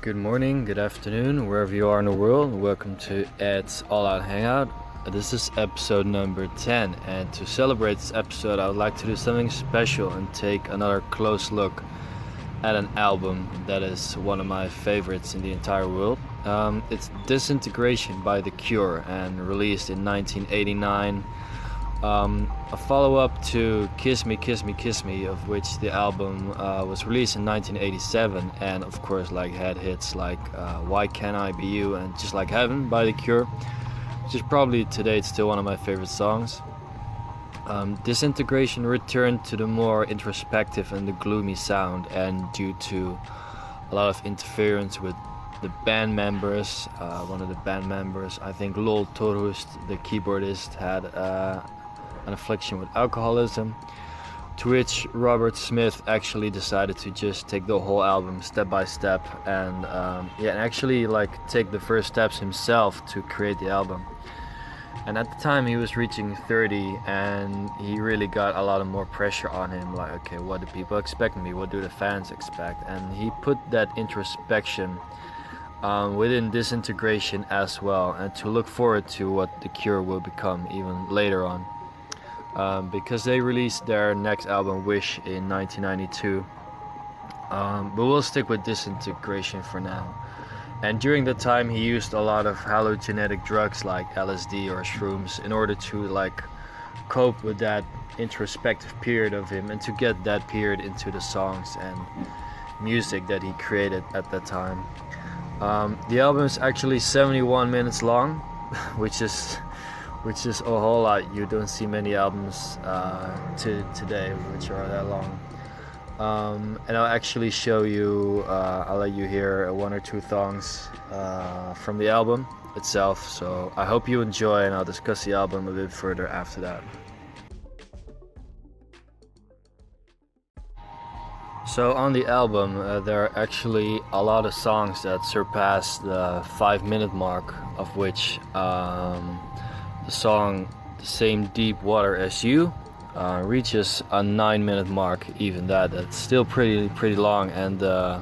Good morning, good afternoon, wherever you are in the world. Welcome to Ed's All Out Hangout. This is episode number 10, and to celebrate this episode, I would like to do something special and take another close look at an album that is one of my favorites in the entire world. Um, it's Disintegration by The Cure and released in 1989 um, a follow up to Kiss Me, Kiss Me, Kiss Me, of which the album uh, was released in 1987, and of course, like had hits like uh, Why Can't I Be You and Just Like Heaven by The Cure, which is probably today it's still one of my favorite songs. Um, Disintegration returned to the more introspective and the gloomy sound, and due to a lot of interference with the band members, uh, one of the band members, I think Lol Tolhurst, the keyboardist, had uh, an affliction with alcoholism. To which Robert Smith actually decided to just take the whole album step by step and um, yeah, and actually like take the first steps himself to create the album. And at the time he was reaching 30 and he really got a lot of more pressure on him like okay what do people expect me what do the fans expect and he put that introspection um, within disintegration as well and to look forward to what the cure will become even later on um, because they released their next album, Wish, in 1992. Um, but we'll stick with Disintegration for now. And during the time, he used a lot of hallucinogenic drugs like LSD or shrooms in order to like cope with that introspective period of him and to get that period into the songs and music that he created at that time. Um, the album is actually 71 minutes long, which is which is a whole lot. You don't see many albums uh, to today which are that long. Um, and I'll actually show you. Uh, I'll let you hear one or two songs uh, from the album itself. So I hope you enjoy, and I'll discuss the album a bit further after that. So on the album, uh, there are actually a lot of songs that surpass the five-minute mark, of which. Um, the song The Same Deep Water as You uh, reaches a nine minute mark, even that. That's still pretty pretty long, and uh,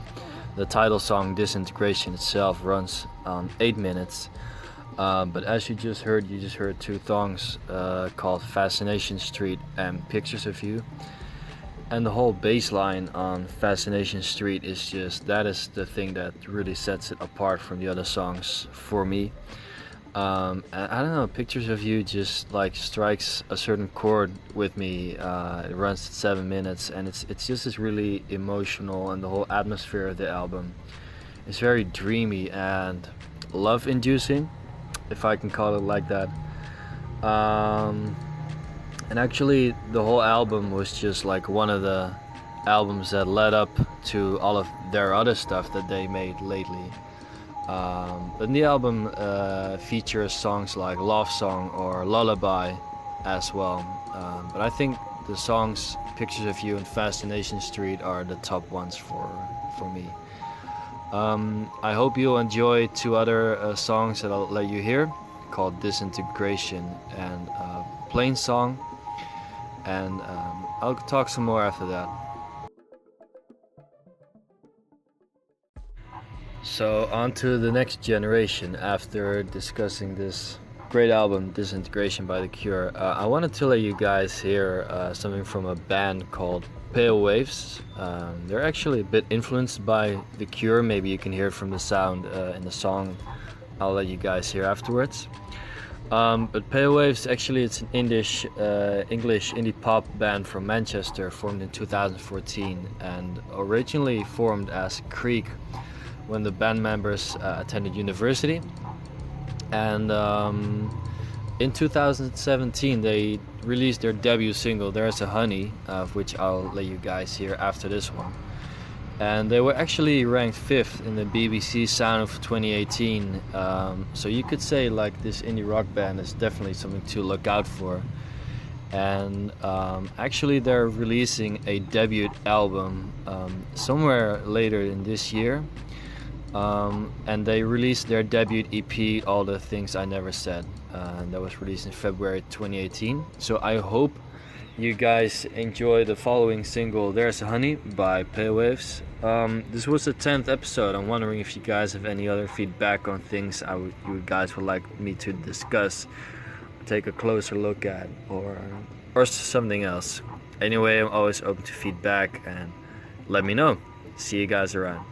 the title song Disintegration itself runs on eight minutes. Um, but as you just heard, you just heard two songs uh, called Fascination Street and Pictures of You. And the whole bass line on Fascination Street is just that is the thing that really sets it apart from the other songs for me. Um, I don't know, pictures of you just like strikes a certain chord with me. Uh, it runs seven minutes, and it's it's just as really emotional, and the whole atmosphere of the album is very dreamy and love-inducing, if I can call it like that. Um, and actually, the whole album was just like one of the albums that led up to all of their other stuff that they made lately. Um, the album uh, features songs like Love Song or Lullaby as well. Um, but I think the songs Pictures of You and Fascination Street are the top ones for, for me. Um, I hope you'll enjoy two other uh, songs that I'll let you hear called Disintegration and uh, Plainsong. And um, I'll talk some more after that. So, on to the next generation after discussing this great album, Disintegration by The Cure. Uh, I wanted to let you guys hear uh, something from a band called Pale Waves. Um, they're actually a bit influenced by The Cure. Maybe you can hear it from the sound uh, in the song I'll let you guys hear afterwards. Um, but Pale Waves actually it's an uh, English indie pop band from Manchester formed in 2014 and originally formed as Creek when the band members uh, attended university. And um, in 2017, they released their debut single, There's a Honey, of which I'll let you guys hear after this one. And they were actually ranked fifth in the BBC Sound of 2018. Um, so you could say, like, this indie rock band is definitely something to look out for. And um, actually, they're releasing a debut album um, somewhere later in this year. Um, and they released their debut EP, All the Things I Never Said. Uh, that was released in February 2018. So I hope you guys enjoy the following single "There's Honey" by Pale Waves. Um, this was the tenth episode. I'm wondering if you guys have any other feedback on things I would, you guys would like me to discuss, take a closer look at, or or something else. Anyway, I'm always open to feedback and let me know. See you guys around.